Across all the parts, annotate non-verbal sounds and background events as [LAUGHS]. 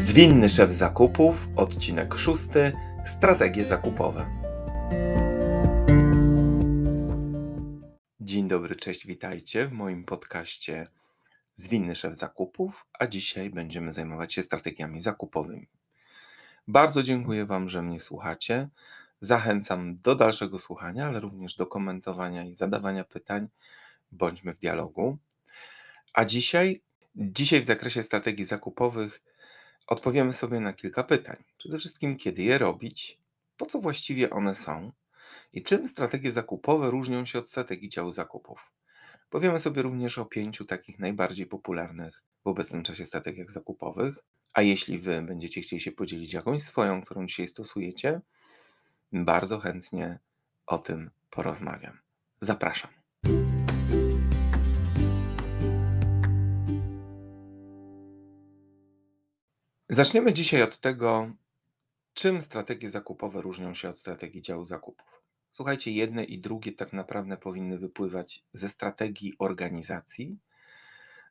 Zwinny szef zakupów, odcinek szósty, strategie zakupowe. Dzień dobry, cześć, witajcie w moim podcaście Zwinny szef zakupów, a dzisiaj będziemy zajmować się strategiami zakupowymi. Bardzo dziękuję Wam, że mnie słuchacie. Zachęcam do dalszego słuchania, ale również do komentowania i zadawania pytań. Bądźmy w dialogu. A dzisiaj, dzisiaj w zakresie strategii zakupowych Odpowiemy sobie na kilka pytań. Przede wszystkim, kiedy je robić, po co właściwie one są i czym strategie zakupowe różnią się od strategii działu zakupów. Powiemy sobie również o pięciu takich najbardziej popularnych w obecnym czasie strategiach zakupowych. A jeśli Wy będziecie chcieli się podzielić jakąś swoją, którą dzisiaj stosujecie, bardzo chętnie o tym porozmawiam. Zapraszam. Zaczniemy dzisiaj od tego, czym strategie zakupowe różnią się od strategii działu zakupów. Słuchajcie, jedne i drugie tak naprawdę powinny wypływać ze strategii organizacji.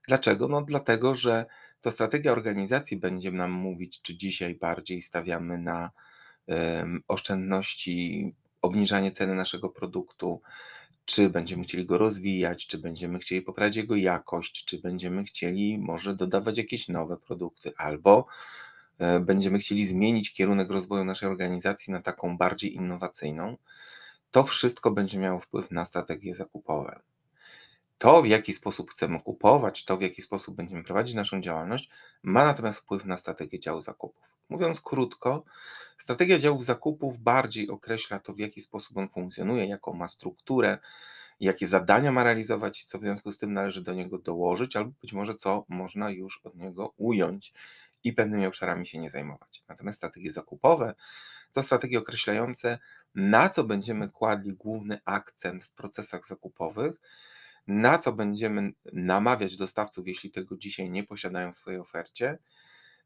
Dlaczego? No dlatego, że to strategia organizacji będzie nam mówić, czy dzisiaj bardziej stawiamy na oszczędności, obniżanie ceny naszego produktu, czy będziemy chcieli go rozwijać, czy będziemy chcieli poprawić jego jakość, czy będziemy chcieli może dodawać jakieś nowe produkty, albo e, będziemy chcieli zmienić kierunek rozwoju naszej organizacji na taką bardziej innowacyjną. To wszystko będzie miało wpływ na strategie zakupowe. To, w jaki sposób chcemy kupować, to, w jaki sposób będziemy prowadzić naszą działalność, ma natomiast wpływ na strategię działu zakupów. Mówiąc krótko, strategia działów zakupów bardziej określa to, w jaki sposób on funkcjonuje, jaką ma strukturę, jakie zadania ma realizować, co w związku z tym należy do niego dołożyć, albo być może co można już od niego ująć i pewnymi obszarami się nie zajmować. Natomiast strategie zakupowe to strategie określające, na co będziemy kładli główny akcent w procesach zakupowych, na co będziemy namawiać dostawców, jeśli tego dzisiaj nie posiadają w swojej ofercie,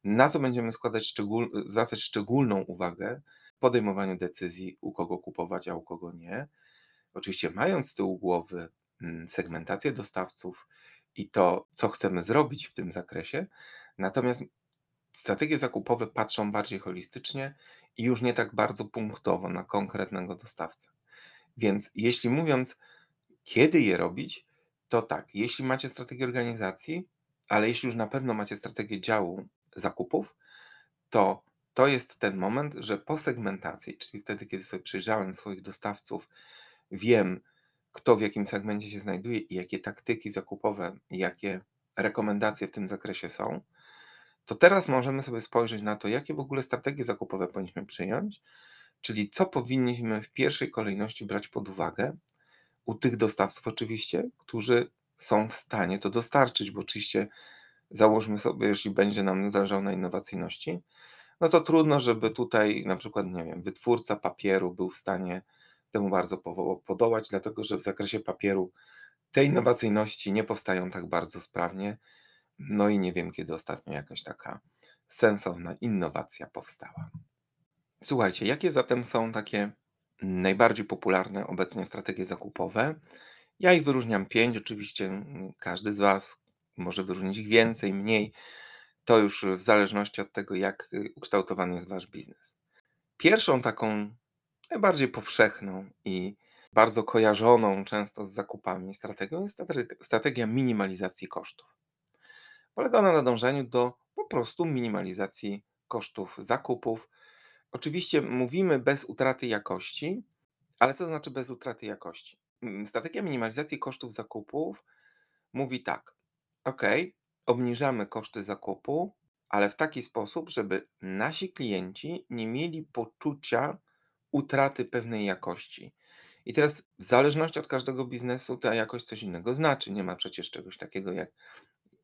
na co będziemy składać szczegól, zwracać szczególną uwagę w podejmowaniu decyzji, u kogo kupować, a u kogo nie. Oczywiście, mając z tyłu głowy mm, segmentację dostawców i to, co chcemy zrobić w tym zakresie, natomiast strategie zakupowe patrzą bardziej holistycznie i już nie tak bardzo punktowo na konkretnego dostawcę. Więc jeśli mówiąc, kiedy je robić, to tak, jeśli macie strategię organizacji, ale jeśli już na pewno macie strategię działu zakupów, to to jest ten moment, że po segmentacji, czyli wtedy, kiedy sobie przyjrzałem swoich dostawców, wiem, kto w jakim segmencie się znajduje i jakie taktyki zakupowe, jakie rekomendacje w tym zakresie są, to teraz możemy sobie spojrzeć na to, jakie w ogóle strategie zakupowe powinniśmy przyjąć, czyli co powinniśmy w pierwszej kolejności brać pod uwagę u tych dostawców, oczywiście, którzy są w stanie to dostarczyć, bo oczywiście załóżmy sobie, jeśli będzie nam zależało na innowacyjności, no to trudno, żeby tutaj na przykład, nie wiem, wytwórca papieru był w stanie temu bardzo podołać, dlatego że w zakresie papieru te innowacyjności nie powstają tak bardzo sprawnie. No i nie wiem, kiedy ostatnio jakaś taka sensowna innowacja powstała. Słuchajcie, jakie zatem są takie najbardziej popularne obecnie strategie zakupowe? Ja ich wyróżniam pięć. Oczywiście mm, każdy z Was może wyróżnić ich więcej, mniej. To już w zależności od tego, jak y, ukształtowany jest Wasz biznes. Pierwszą taką najbardziej powszechną i bardzo kojarzoną często z zakupami strategią jest strategia minimalizacji kosztów. Polega ona na dążeniu do po prostu minimalizacji kosztów zakupów. Oczywiście mówimy bez utraty jakości, ale co znaczy bez utraty jakości? Strategia minimalizacji kosztów zakupów mówi tak: OK, obniżamy koszty zakupu, ale w taki sposób, żeby nasi klienci nie mieli poczucia utraty pewnej jakości. I teraz, w zależności od każdego biznesu, ta jakość coś innego znaczy. Nie ma przecież czegoś takiego jak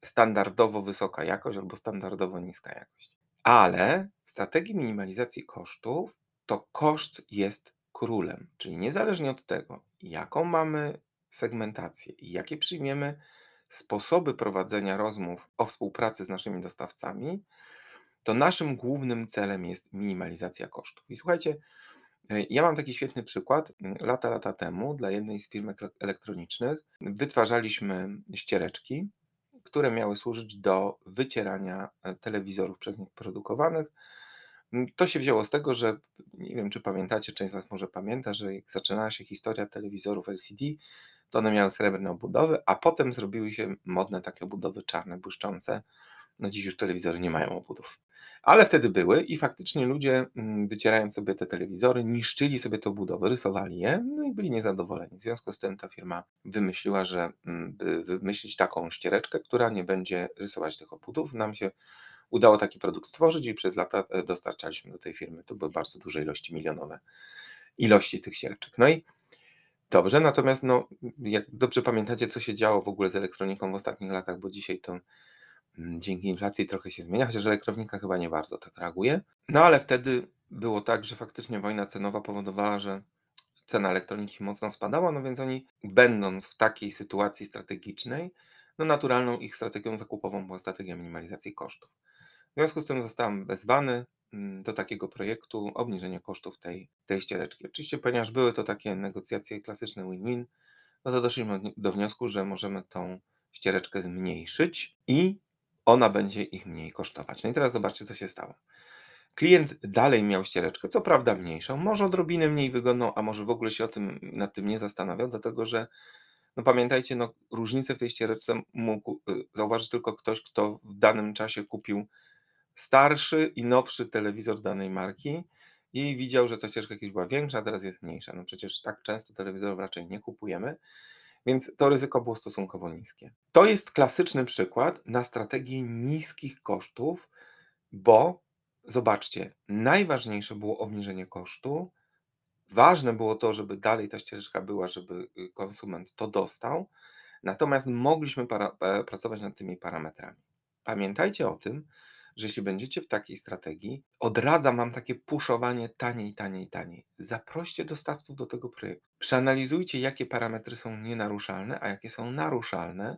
standardowo wysoka jakość albo standardowo niska jakość. Ale w strategii minimalizacji kosztów to koszt jest królem, czyli niezależnie od tego, jaką mamy segmentację i jakie przyjmiemy sposoby prowadzenia rozmów o współpracy z naszymi dostawcami, to naszym głównym celem jest minimalizacja kosztów. I słuchajcie, e, ja mam taki świetny przykład. Lata, lata temu dla jednej z firm elektronicznych wytwarzaliśmy ściereczki które miały służyć do wycierania e, telewizorów przez nich produkowanych. Mm, to się wzięło z tego, że nie wiem, czy pamiętacie, część z Was może pamięta, że jak zaczynała się historia telewizorów LCD, to one miały srebrne obudowy, a potem zrobiły się modne takie obudowy czarne, błyszczące. No dziś już telewizory nie mają obudów. Ale wtedy były i faktycznie ludzie, mm, wycierając sobie te telewizory, niszczyli sobie te obudowy, rysowali je, no i byli niezadowoleni. W związku z tym ta firma wymyśliła, że mm, by wymyślić taką ściereczkę, która nie będzie rysować tych obudów. Nam się udało taki produkt stworzyć i przez lata e, dostarczaliśmy do tej firmy. To były bardzo duże ilości, milionowe ilości tych ściereczek. No i dobrze, natomiast no, jak dobrze pamiętacie, co się działo w ogóle z elektroniką w ostatnich latach, bo dzisiaj to dzięki inflacji trochę się zmienia, chociaż elektronika chyba nie bardzo tak reaguje. No ale wtedy było tak, że faktycznie wojna cenowa powodowała, że cena elektroniki mocno spadała, no więc oni będąc w takiej sytuacji strategicznej, no naturalną ich strategią zakupową była strategia minimalizacji kosztów. W związku z tym zostałem wezwany mm, do takiego projektu obniżenia kosztów tej, tej ściereczki. Oczywiście, ponieważ były to takie negocjacje klasyczne win-win, no to doszliśmy do wniosku, że możemy tą ściereczkę zmniejszyć i ona będzie ich mniej kosztować. No i teraz zobaczcie, co się stało. Klient dalej miał ściereczkę, co prawda mniejszą, może odrobinę mniej wygodną, a może w ogóle się o tym, nad tym nie zastanawiał, dlatego że no pamiętajcie, no, różnicę w tej ściereczce mógł y, zauważyć tylko ktoś, kto w danym czasie kupił starszy i nowszy telewizor danej marki i widział, że ta ścieżka kiedyś była większa, a teraz jest mniejsza. No przecież tak często telewizorów raczej nie kupujemy, więc to ryzyko było stosunkowo niskie. To jest klasyczny przykład na strategię niskich kosztów, bo zobaczcie, najważniejsze było obniżenie kosztu. Ważne było to, żeby dalej ta ścieżka była, żeby y, konsument to dostał, natomiast mogliśmy para, e, pracować nad tymi parametrami. Pamiętajcie o tym, że jeśli będziecie w takiej strategii, odradzam Wam takie puszowanie taniej, taniej, taniej. Zaproście dostawców do tego projektu. Przeanalizujcie, jakie parametry są nienaruszalne, a jakie są naruszalne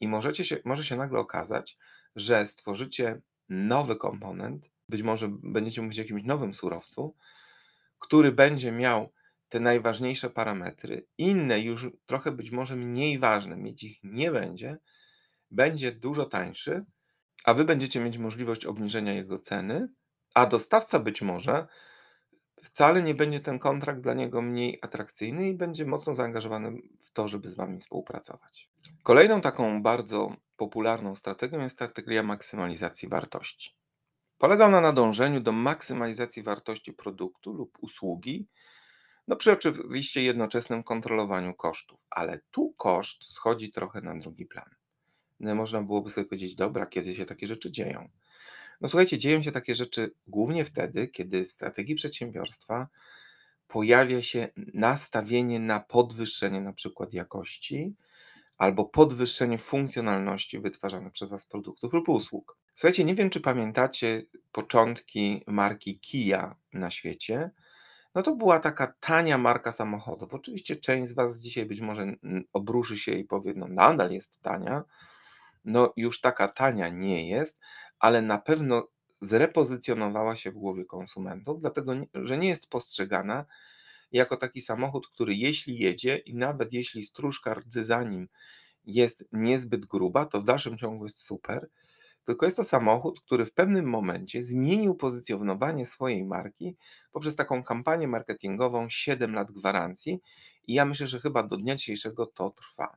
i możecie się, może się nagle okazać, że stworzycie nowy komponent, być może będziecie mówić o jakimś nowym surowcu, który będzie miał te najważniejsze parametry, inne już trochę być może mniej ważne, mieć ich nie będzie, będzie dużo tańszy, a wy będziecie mieć możliwość obniżenia jego ceny, a dostawca być może wcale nie będzie ten kontrakt dla niego mniej atrakcyjny i będzie mocno zaangażowany w to, żeby z wami współpracować. Kolejną taką bardzo popularną strategią jest strategia maksymalizacji wartości. Polega ona na dążeniu do maksymalizacji wartości produktu lub usługi, no przy oczywiście jednoczesnym kontrolowaniu kosztów, ale tu koszt schodzi trochę na drugi plan. No, można byłoby sobie powiedzieć, dobra, kiedy się takie rzeczy dzieją. No słuchajcie, dzieją się takie rzeczy głównie wtedy, kiedy w strategii przedsiębiorstwa pojawia się nastawienie na podwyższenie na przykład jakości albo podwyższenie funkcjonalności wytwarzanych przez Was produktów lub usług. Słuchajcie, nie wiem, czy pamiętacie początki marki Kia na świecie. No to była taka tania marka samochodów. Oczywiście część z Was dzisiaj być może obruszy się i powie, no nadal jest tania, no już taka tania nie jest, ale na pewno zrepozycjonowała się w głowie konsumentów, dlatego że nie jest postrzegana jako taki samochód, który jeśli jedzie i nawet jeśli stróżka rdzy za nim jest niezbyt gruba, to w dalszym ciągu jest super. Tylko jest to samochód, który w pewnym momencie zmienił pozycjonowanie swojej marki poprzez taką kampanię marketingową 7 lat gwarancji i ja myślę, że chyba do dnia dzisiejszego to trwa.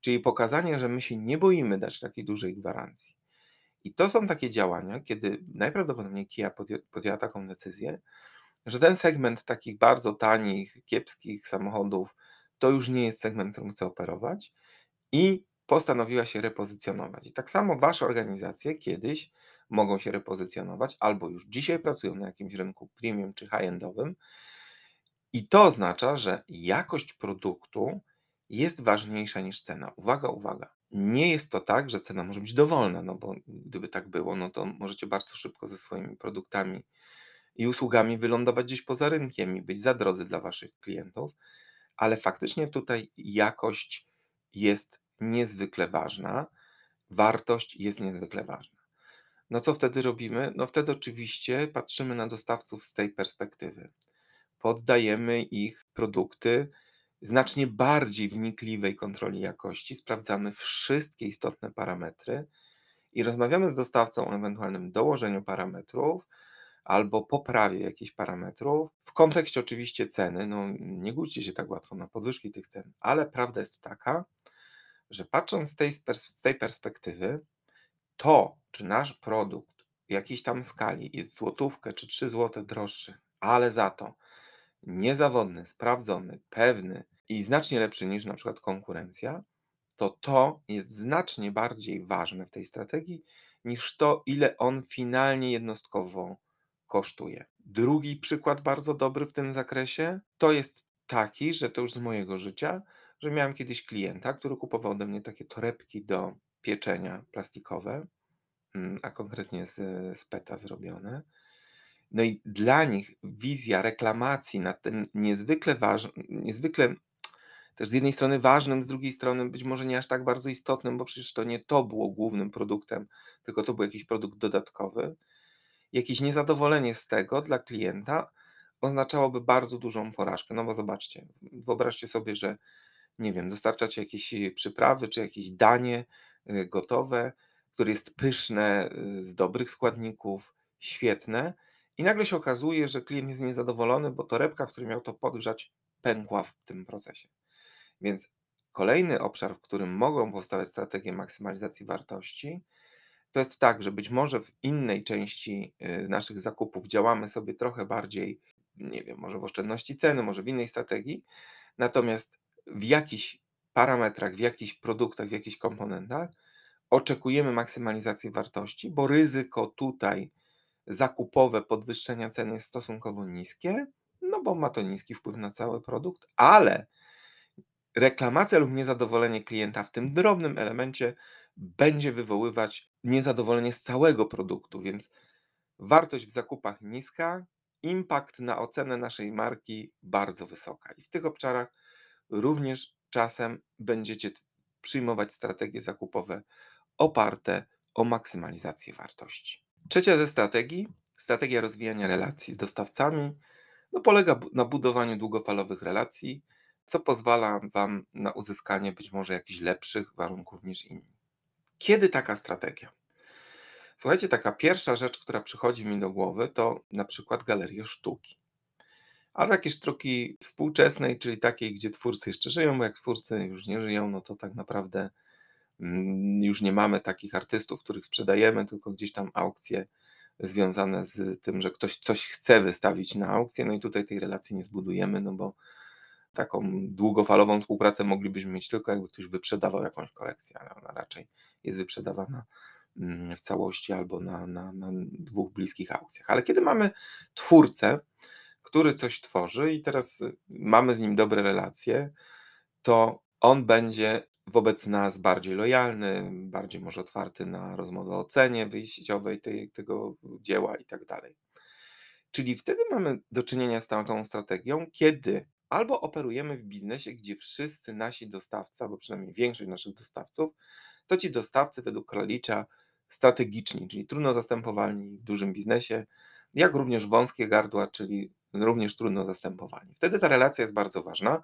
Czyli pokazanie, że my się nie boimy dać takiej dużej gwarancji. I to są takie działania, kiedy najprawdopodobniej Kia podjęła taką decyzję, że ten segment takich bardzo tanich, kiepskich samochodów to już nie jest segment, którym chce operować i postanowiła się repozycjonować. I tak samo wasze organizacje kiedyś mogą się repozycjonować albo już dzisiaj pracują na jakimś rynku premium czy high-endowym. I to oznacza, że jakość produktu jest ważniejsza niż cena. Uwaga, uwaga. Nie jest to tak, że cena może być dowolna, no bo gdyby tak było, no to możecie bardzo szybko ze swoimi produktami i usługami wylądować gdzieś poza rynkiem i być za drodzy dla waszych klientów, ale faktycznie tutaj jakość jest niezwykle ważna, wartość jest niezwykle ważna. No co wtedy robimy? No wtedy oczywiście patrzymy na dostawców z tej perspektywy. Poddajemy ich produkty znacznie bardziej wnikliwej kontroli jakości, sprawdzamy wszystkie istotne parametry i rozmawiamy z dostawcą o ewentualnym dołożeniu parametrów albo poprawie jakichś parametrów, w kontekście oczywiście ceny. No, nie gódźcie się tak łatwo na podwyżki tych cen, ale prawda jest taka, że patrząc z tej, z tej perspektywy, to, czy nasz produkt w jakiejś tam skali jest złotówkę czy 3 zł droższy, ale za to niezawodny, sprawdzony, pewny i znacznie lepszy niż na przykład konkurencja, to to jest znacznie bardziej ważne w tej strategii niż to, ile on finalnie jednostkowo kosztuje. Drugi przykład bardzo dobry w tym zakresie to jest taki, że to już z mojego życia, że miałem kiedyś klienta, który kupował ode mnie takie torebki do pieczenia plastikowe, mm, a konkretnie z, z PETA zrobione. No i dla nich wizja reklamacji na tym niezwykle ważnym, niezwykle też z jednej strony ważnym, z drugiej strony być może nie aż tak bardzo istotnym, bo przecież to nie to było głównym produktem, tylko to był jakiś produkt dodatkowy. Jakieś niezadowolenie z tego dla klienta oznaczałoby bardzo dużą porażkę. No bo zobaczcie, wyobraźcie sobie, że nie wiem, dostarczacie jakieś przyprawy czy jakieś danie y, gotowe, które jest pyszne, y, z dobrych składników, świetne, i nagle się okazuje, że klient jest niezadowolony, bo torebka, który miał to podgrzać, pękła w tym procesie. Więc kolejny obszar, w którym mogą powstawać strategie maksymalizacji wartości, to jest tak, że być może w innej części y, naszych zakupów działamy sobie trochę bardziej, nie wiem, może w oszczędności ceny, może w innej strategii, natomiast w jakichś parametrach, w jakichś produktach, w jakichś komponentach oczekujemy maksymalizacji wartości, bo ryzyko tutaj zakupowe podwyższenia ceny jest stosunkowo niskie, no bo ma to niski wpływ na cały produkt, ale reklamacja lub niezadowolenie klienta w tym drobnym elemencie będzie wywoływać niezadowolenie z całego produktu, więc wartość w zakupach niska, impact na ocenę naszej marki bardzo wysoka. I w tych obszarach również czasem będziecie przyjmować strategie zakupowe oparte o maksymalizację wartości. Trzecia ze strategii, strategia rozwijania relacji z dostawcami, no polega na budowaniu długofalowych relacji, co pozwala Wam na uzyskanie być może jakichś lepszych warunków niż inni. Kiedy taka strategia? Słuchajcie, taka pierwsza rzecz, która przychodzi mi do głowy, to na przykład galerie sztuki. Ale takie sztuki współczesnej, czyli takiej, gdzie twórcy jeszcze żyją, bo jak twórcy już nie żyją, no to tak naprawdę już nie mamy takich artystów, których sprzedajemy, tylko gdzieś tam aukcje związane z tym, że ktoś coś chce wystawić na aukcję, no i tutaj tej relacji nie zbudujemy, no bo taką długofalową współpracę moglibyśmy mieć tylko jakby ktoś wyprzedawał jakąś kolekcję, ale ona raczej jest wyprzedawana mm, w całości albo na, na, na dwóch bliskich aukcjach. Ale kiedy mamy twórcę, który coś tworzy i teraz mamy z nim dobre relacje, to on będzie wobec nas bardziej lojalny, bardziej może otwarty na rozmowę o cenie wyjściowej tej, tego dzieła i tak dalej. Czyli wtedy mamy do czynienia z taką strategią, kiedy albo operujemy w biznesie, gdzie wszyscy nasi dostawcy, albo przynajmniej większość naszych dostawców, to ci dostawcy według Kralicza strategiczni, czyli trudno zastępowalni w dużym biznesie, jak również wąskie gardła, czyli również trudno zastępowalni. Wtedy ta relacja jest bardzo ważna,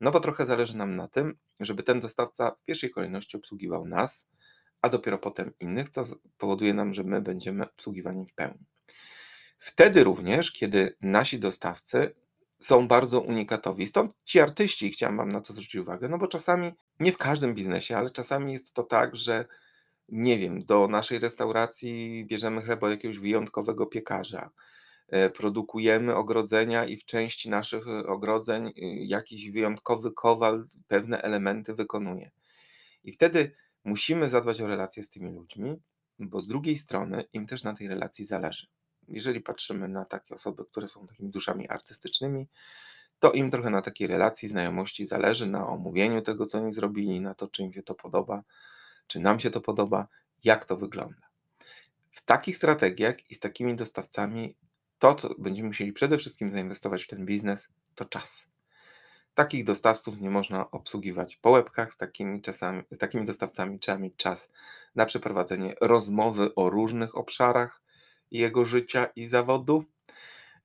no bo trochę zależy nam na tym, żeby ten dostawca w pierwszej kolejności obsługiwał nas, a dopiero potem innych, co powoduje nam, że my będziemy obsługiwani w pełni. Wtedy również, kiedy nasi dostawcy są bardzo unikatowi. Stąd ci artyści, chciałem Wam na to zwrócić uwagę, no bo czasami, nie w każdym biznesie, ale czasami jest to tak, że nie wiem, do naszej restauracji bierzemy chleb od jakiegoś wyjątkowego piekarza. E, produkujemy ogrodzenia i w części naszych e, ogrodzeń y, jakiś wyjątkowy kowal pewne elementy wykonuje. I wtedy musimy zadbać o relacje z tymi ludźmi, bo z drugiej strony im też na tej relacji zależy jeżeli patrzymy na takie osoby, które są takimi duszami artystycznymi, to im trochę na takiej relacji, znajomości zależy, na omówieniu tego, co oni zrobili, na to, czy im się to podoba, czy nam się to podoba, jak to wygląda. W takich strategiach i z takimi dostawcami to, co będziemy musieli przede wszystkim zainwestować w ten biznes, to czas. Takich dostawców nie można obsługiwać po łebkach, z takimi, czasami, z takimi dostawcami trzeba mieć czas na przeprowadzenie rozmowy o różnych obszarach, jego życia i zawodu.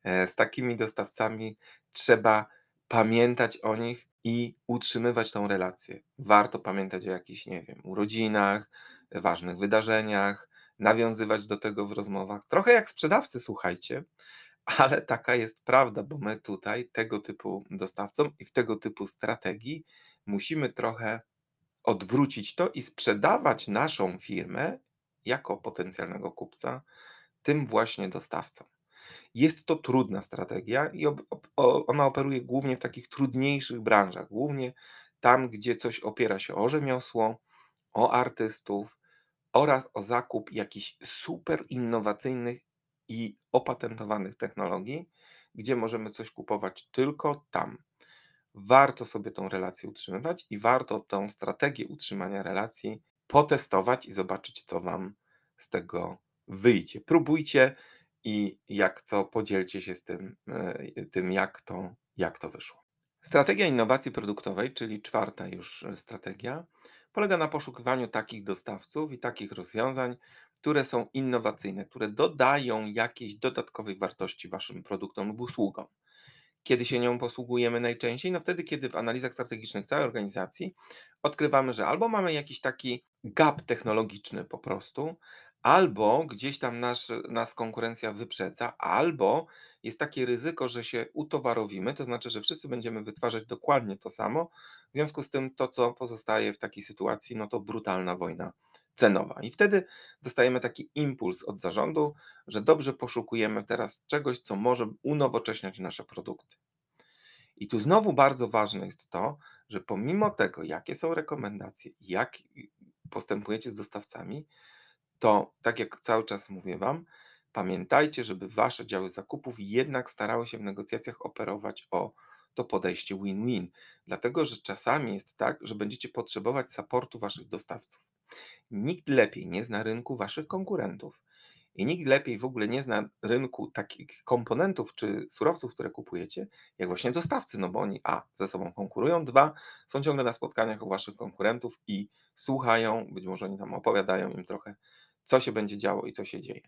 E, z takimi dostawcami trzeba pamiętać o nich i utrzymywać tą relację. Warto pamiętać o jakichś, nie wiem, urodzinach, ważnych wydarzeniach, nawiązywać do tego w rozmowach. Trochę jak sprzedawcy, słuchajcie, [LAUGHS] ale taka jest prawda, bo my tutaj tego typu dostawcom i w tego typu strategii musimy trochę odwrócić to i sprzedawać naszą firmę jako potencjalnego kupca tym właśnie dostawcom. Jest to trudna strategia i ona operuje głównie w takich trudniejszych branżach, głównie tam, gdzie coś opiera się o rzemiosło, o artystów oraz o zakup jakichś super innowacyjnych i opatentowanych technologii, gdzie możemy coś kupować tylko tam. Warto sobie tą relację utrzymywać i warto tą strategię utrzymania relacji potestować i zobaczyć, co Wam z tego wyjdzie. Próbujcie i jak co, podzielcie się z tym, e, tym jak, to, jak to wyszło. Strategia innowacji produktowej, czyli czwarta już strategia, polega na poszukiwaniu takich dostawców i takich rozwiązań, które są innowacyjne, które dodają jakiejś dodatkowej wartości Waszym produktom lub usługom. Kiedy się nią posługujemy najczęściej? No wtedy, kiedy w analizach strategicznych całej organizacji odkrywamy, że albo mamy jakiś taki gap technologiczny po prostu, albo gdzieś tam nas konkurencja wyprzedza, albo jest takie ryzyko, że się utowarowimy, to znaczy, że wszyscy będziemy wytwarzać dokładnie to samo. W związku z tym to, co pozostaje w takiej sytuacji, no to brutalna wojna cenowa. I wtedy dostajemy taki impuls od zarządu, że dobrze poszukujemy teraz czegoś, co może unowocześniać nasze produkty. I tu znowu bardzo ważne jest to, że pomimo tego, jakie są rekomendacje, jak postępujecie z dostawcami, to tak jak cały czas mówię Wam, pamiętajcie, żeby Wasze działy zakupów jednak starały się w negocjacjach operować o to podejście win-win. Dlatego, że czasami jest tak, że będziecie potrzebować supportu Waszych dostawców. Nikt lepiej nie zna rynku Waszych konkurentów i nikt lepiej w ogóle nie zna rynku takich komponentów czy surowców, które kupujecie, jak właśnie dostawcy, no bo oni a. ze sobą konkurują, dwa. są ciągle na spotkaniach u Waszych konkurentów i słuchają, być może oni tam opowiadają im trochę co się będzie działo i co się dzieje.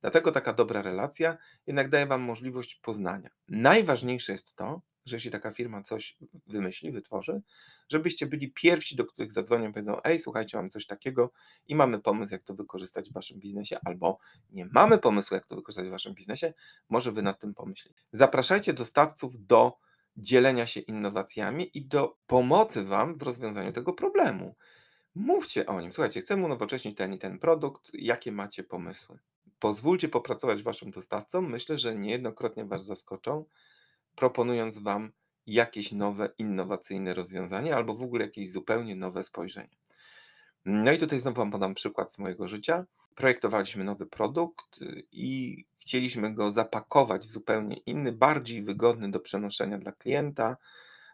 Dlatego taka dobra relacja jednak daje Wam możliwość poznania. Najważniejsze jest to, że jeśli taka firma coś wymyśli, wytworzy, żebyście byli pierwsi, do których zadzwonią i powiedzą: Ej, słuchajcie, mamy coś takiego i mamy pomysł, jak to wykorzystać w Waszym biznesie, albo nie mamy pomysłu, jak to wykorzystać w Waszym biznesie, może Wy nad tym pomyśleć. Zapraszajcie dostawców do dzielenia się innowacjami i do pomocy Wam w rozwiązaniu tego problemu. Mówcie o nim. Słuchajcie, chcemy unowocześnić ten i ten produkt. Jakie macie pomysły? Pozwólcie popracować waszym dostawcom. Myślę, że niejednokrotnie was zaskoczą, proponując wam jakieś nowe, innowacyjne rozwiązanie albo w ogóle jakieś zupełnie nowe spojrzenie. No i tutaj znowu wam podam przykład z mojego życia. Projektowaliśmy nowy produkt y, i chcieliśmy go zapakować w zupełnie inny, bardziej wygodny do przenoszenia dla klienta,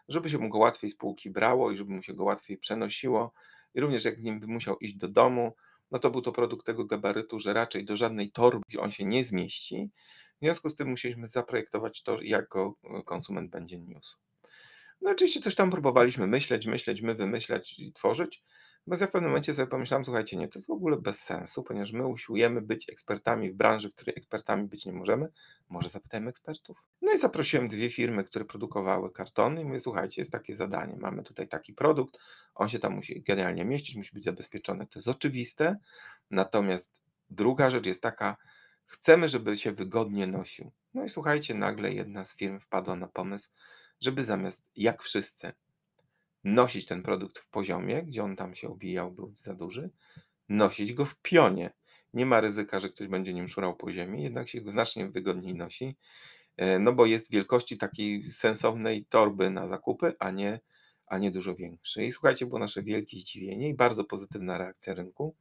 żeby się mu go łatwiej z półki brało i żeby mu się go łatwiej przenosiło i również jak z nim musiał iść do domu, no to był to produkt tego gabarytu, że raczej do żadnej torby on się nie zmieści. W związku z tym musieliśmy zaprojektować to, jak go e, konsument będzie niósł. No oczywiście coś tam próbowaliśmy myśleć, myśleć, my wymyślać i tworzyć, bo ja w pewnym momencie sobie pomyślałem, słuchajcie, nie, to jest w ogóle bez sensu, ponieważ my usiłujemy być ekspertami w branży, w której ekspertami być nie możemy. Może zapytajmy ekspertów? No i zaprosiłem dwie firmy, które produkowały kartony i mówię, słuchajcie, jest takie zadanie, mamy tutaj taki produkt, on się tam musi generalnie mieścić, musi być zabezpieczony, to jest oczywiste, natomiast druga rzecz jest taka, chcemy, żeby się wygodnie nosił. No i słuchajcie, nagle jedna z firm wpadła na pomysł, żeby zamiast jak wszyscy nosić ten produkt w poziomie, gdzie on tam się obijał, był za duży, nosić go w pionie. Nie ma ryzyka, że ktoś będzie nim szurał po ziemi, jednak się go znacznie wygodniej nosi, e, no bo jest wielkości takiej sensownej torby na zakupy, a nie, a nie dużo większej. I słuchajcie, było nasze wielkie zdziwienie i bardzo pozytywna reakcja rynku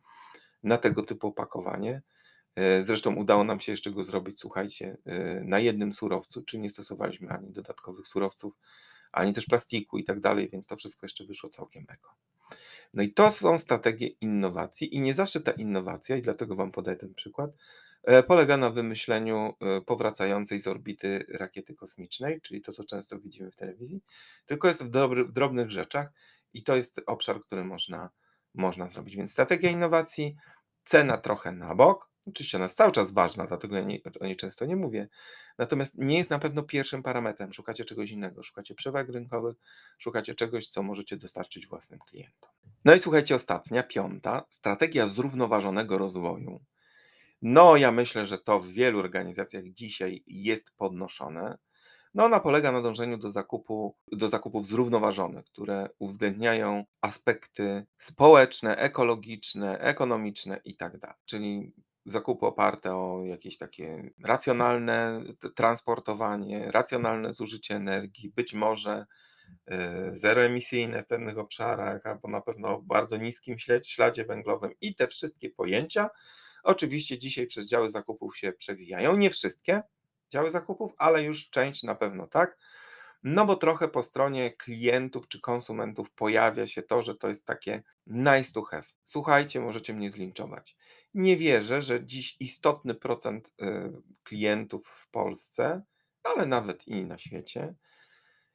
na tego typu opakowanie. E, zresztą udało nam się jeszcze go zrobić, słuchajcie, e, na jednym surowcu, czyli nie stosowaliśmy ani dodatkowych surowców, ani też plastiku i tak dalej, więc to wszystko jeszcze wyszło całkiem eko. No i to są strategie innowacji i nie zawsze ta innowacja, i dlatego Wam podaję ten przykład, e, polega na wymyśleniu e, powracającej z orbity rakiety kosmicznej, czyli to, co często widzimy w telewizji, tylko jest w, dobry, w drobnych rzeczach i to jest obszar, który można, można zrobić. Więc strategia innowacji, cena trochę na bok, Oczywiście ona jest cały czas ważna, dlatego ja nie, o niej często nie mówię. Natomiast nie jest na pewno pierwszym parametrem. Szukacie czegoś innego, szukacie przewag rynkowych, szukacie czegoś, co możecie dostarczyć własnym klientom. No i słuchajcie, ostatnia, piąta, strategia zrównoważonego rozwoju. No, ja myślę, że to w wielu organizacjach dzisiaj jest podnoszone. No, ona polega na dążeniu do, zakupu, do zakupów zrównoważonych, które uwzględniają aspekty społeczne, ekologiczne, ekonomiczne itd. Tak Czyli zakupy oparte o jakieś takie racjonalne transportowanie, racjonalne zużycie energii, być może e, zeroemisyjne w pewnych obszarach, albo na pewno w bardzo niskim śladzie węglowym i te wszystkie pojęcia oczywiście dzisiaj przez działy zakupów się przewijają. Nie wszystkie działy zakupów, ale już część na pewno tak. No bo trochę po stronie klientów czy konsumentów pojawia się to, że to jest takie nice to have. Słuchajcie, możecie mnie zlinczować. Nie wierzę, że dziś istotny procent y, klientów w Polsce, ale nawet i na świecie,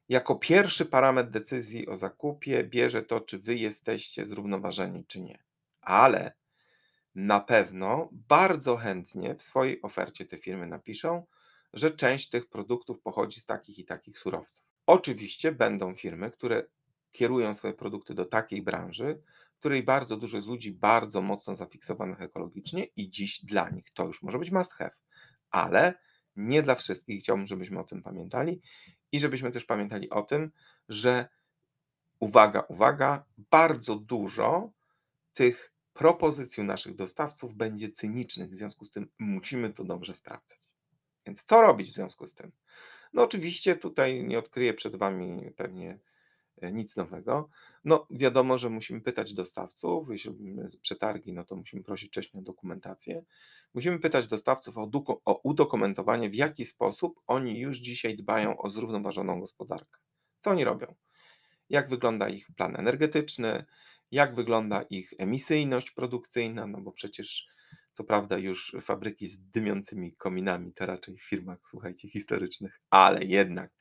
jako pierwszy parametr decyzji o zakupie bierze to, czy wy jesteście zrównoważeni, czy nie. Ale na pewno bardzo chętnie w swojej ofercie te firmy napiszą, że część tych produktów pochodzi z takich i takich surowców. Oczywiście będą firmy, które kierują swoje produkty do takiej branży, której bardzo dużo jest ludzi bardzo mocno zafiksowanych ekologicznie i dziś dla nich to już może być must have, ale nie dla wszystkich. Chciałbym, żebyśmy o tym pamiętali i żebyśmy też pamiętali o tym, że uwaga, uwaga, bardzo dużo tych propozycji naszych dostawców będzie cynicznych, w związku z tym musimy to dobrze sprawdzać. Więc co robić w związku z tym? No oczywiście tutaj nie odkryję przed Wami pewnie e, nic nowego. No wiadomo, że musimy pytać dostawców, jeśli robimy przetargi, no to musimy prosić wcześniej o dokumentację. Musimy pytać dostawców o, o udokumentowanie, w jaki sposób oni już dzisiaj dbają o zrównoważoną gospodarkę. Co oni robią? Jak wygląda ich plan energetyczny, jak wygląda ich emisyjność produkcyjna, no bo przecież co prawda już fabryki z dymiącymi kominami to raczej w firmach, słuchajcie, historycznych, ale jednak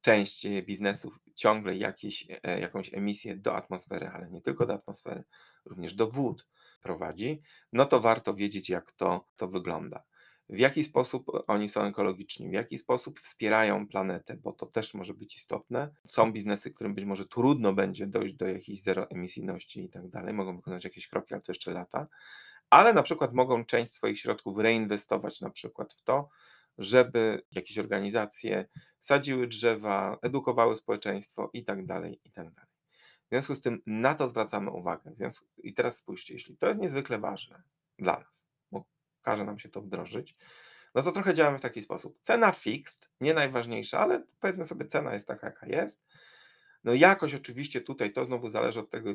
część e, biznesów ciągle jakieś, e, jakąś emisję do atmosfery, ale nie tylko do atmosfery, również do wód prowadzi, no to warto wiedzieć, jak to, to wygląda. W jaki sposób oni są ekologiczni, w jaki sposób wspierają planetę, bo to też może być istotne. Są biznesy, którym być może trudno będzie dojść do jakiejś zeroemisyjności i tak dalej, mogą wykonać jakieś kroki, ale to jeszcze lata ale na przykład mogą część swoich środków reinwestować na przykład w to, żeby jakieś organizacje sadziły drzewa, edukowały społeczeństwo i tak dalej, i tak dalej. W związku z tym na to zwracamy uwagę. I teraz spójrzcie, jeśli to jest niezwykle ważne dla nas, bo każe nam się to wdrożyć, no to trochę działamy w taki sposób. Cena fixed, nie najważniejsza, ale powiedzmy sobie, cena jest taka, jaka jest. No jakoś oczywiście tutaj to znowu zależy od tego,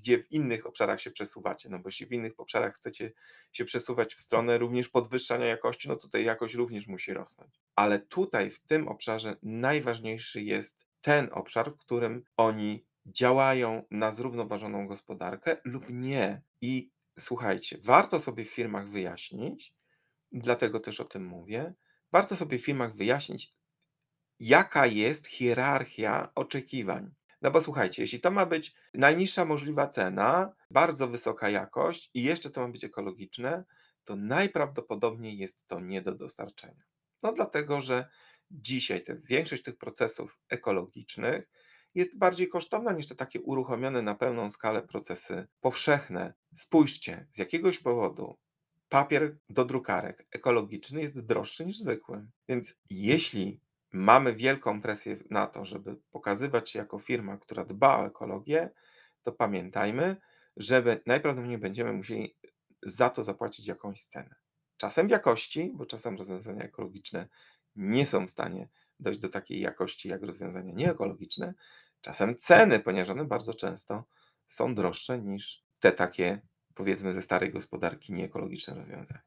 gdzie w innych obszarach się przesuwacie. No bo jeśli w innych obszarach chcecie się przesuwać w stronę również podwyższania jakości, no tutaj jakość również musi rosnąć. Ale tutaj w tym obszarze najważniejszy jest ten obszar, w którym oni działają na zrównoważoną gospodarkę lub nie. I słuchajcie, warto sobie w firmach wyjaśnić, dlatego też o tym mówię, warto sobie w firmach wyjaśnić, jaka jest hierarchia oczekiwań. No bo słuchajcie, jeśli to ma być najniższa możliwa cena, bardzo wysoka jakość i jeszcze to ma być ekologiczne, to najprawdopodobniej jest to nie do dostarczenia. No dlatego, że dzisiaj te, większość tych procesów ekologicznych jest bardziej kosztowna niż te takie uruchomione na pełną skalę procesy powszechne. Spójrzcie, z jakiegoś powodu papier do drukarek ekologiczny jest droższy niż zwykły. Więc jeśli mamy wielką presję na to, żeby pokazywać się jako firma, która dba o ekologię, to pamiętajmy, że najprawdopodobniej będziemy musieli za to zapłacić jakąś cenę. Czasem w jakości, bo czasem rozwiązania ekologiczne nie są w stanie dojść do takiej jakości jak rozwiązania nieekologiczne. Czasem ceny, ponieważ one bardzo często są droższe niż te takie, powiedzmy, ze starej gospodarki nieekologiczne rozwiązania.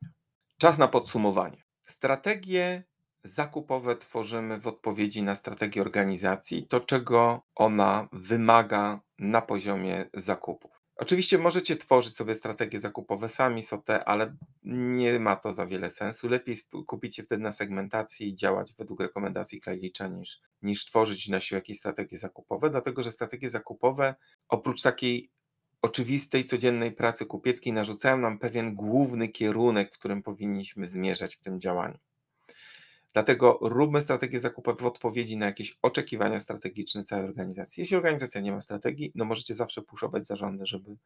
Czas na podsumowanie. Strategie zakupowe tworzymy w odpowiedzi na strategię organizacji, to czego ona wymaga na poziomie zakupów. Oczywiście możecie tworzyć sobie strategie zakupowe sami, SOTE, ale nie ma to za wiele sensu. Lepiej kupić się wtedy na segmentacji i działać według rekomendacji Klejlicza niż, niż tworzyć na siłę jakieś strategie zakupowe, dlatego że strategie zakupowe oprócz takiej oczywistej, codziennej pracy kupieckiej narzucają nam pewien główny kierunek, w którym powinniśmy zmierzać w tym działaniu. Dlatego róbmy strategię zakupowe w odpowiedzi na jakieś oczekiwania strategiczne całej organizacji. Jeśli organizacja nie ma strategii, no możecie zawsze puszować zarządy, żeby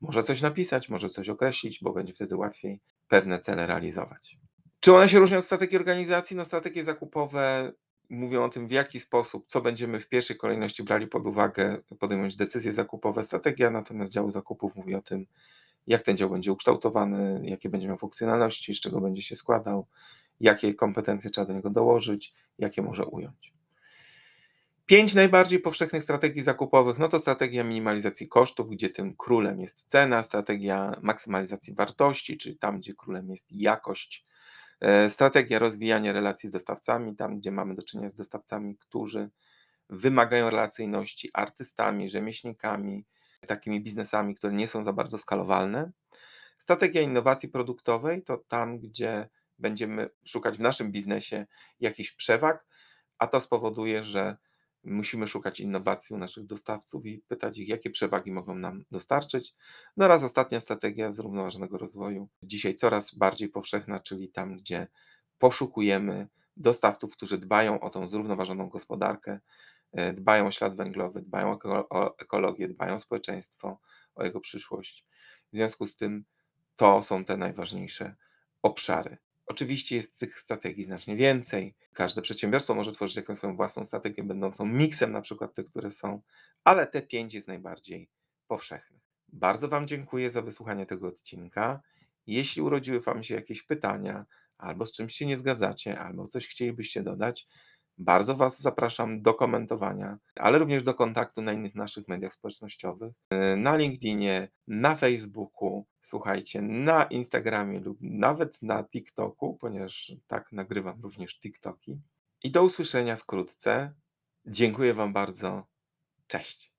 może coś napisać, może coś określić, bo będzie wtedy łatwiej pewne cele realizować. Czy one się różnią od strategii organizacji? No strategie zakupowe mówią o tym, w jaki sposób, co będziemy w pierwszej kolejności brali pod uwagę, podejmować decyzje zakupowe. Strategia natomiast działu zakupów mówi o tym, jak ten dział będzie ukształtowany, jakie będzie miał funkcjonalności, z czego będzie się składał, jakie kompetencje trzeba do niego dołożyć, jakie może ująć. Pięć najbardziej powszechnych strategii zakupowych, no to strategia minimalizacji kosztów, gdzie tym królem jest cena, strategia maksymalizacji wartości, czyli tam, gdzie królem jest jakość, e, strategia rozwijania relacji z dostawcami, tam, gdzie mamy do czynienia z dostawcami, którzy wymagają relacyjności, artystami, rzemieślnikami, takimi biznesami, które nie są za bardzo skalowalne. Strategia innowacji produktowej to tam, gdzie będziemy szukać w naszym biznesie jakichś przewag, a to spowoduje, że musimy szukać innowacji u naszych dostawców i pytać ich, jakie przewagi mogą nam dostarczyć. No oraz ostatnia strategia zrównoważonego rozwoju, dzisiaj coraz bardziej powszechna, czyli tam, gdzie poszukujemy dostawców, którzy dbają o tą zrównoważoną gospodarkę, e, dbają o ślad węglowy, dbają o ekologię, dbają o społeczeństwo, o jego przyszłość. W związku z tym to są te najważniejsze obszary. Oczywiście jest tych strategii znacznie więcej. Każde przedsiębiorstwo może tworzyć jakąś swoją własną strategię, będącą miksem na przykład tych, które są, ale te pięć jest najbardziej powszechnych. Bardzo Wam dziękuję za wysłuchanie tego odcinka. Jeśli urodziły Wam się jakieś pytania, albo z czymś się nie zgadzacie, albo coś chcielibyście dodać, bardzo Was zapraszam do komentowania, ale również do kontaktu na innych naszych mediach społecznościowych, y, na LinkedInie, na Facebooku, słuchajcie, na Instagramie lub nawet na TikToku, ponieważ tak nagrywam również TikToki. I do usłyszenia wkrótce. Dziękuję Wam bardzo. Cześć.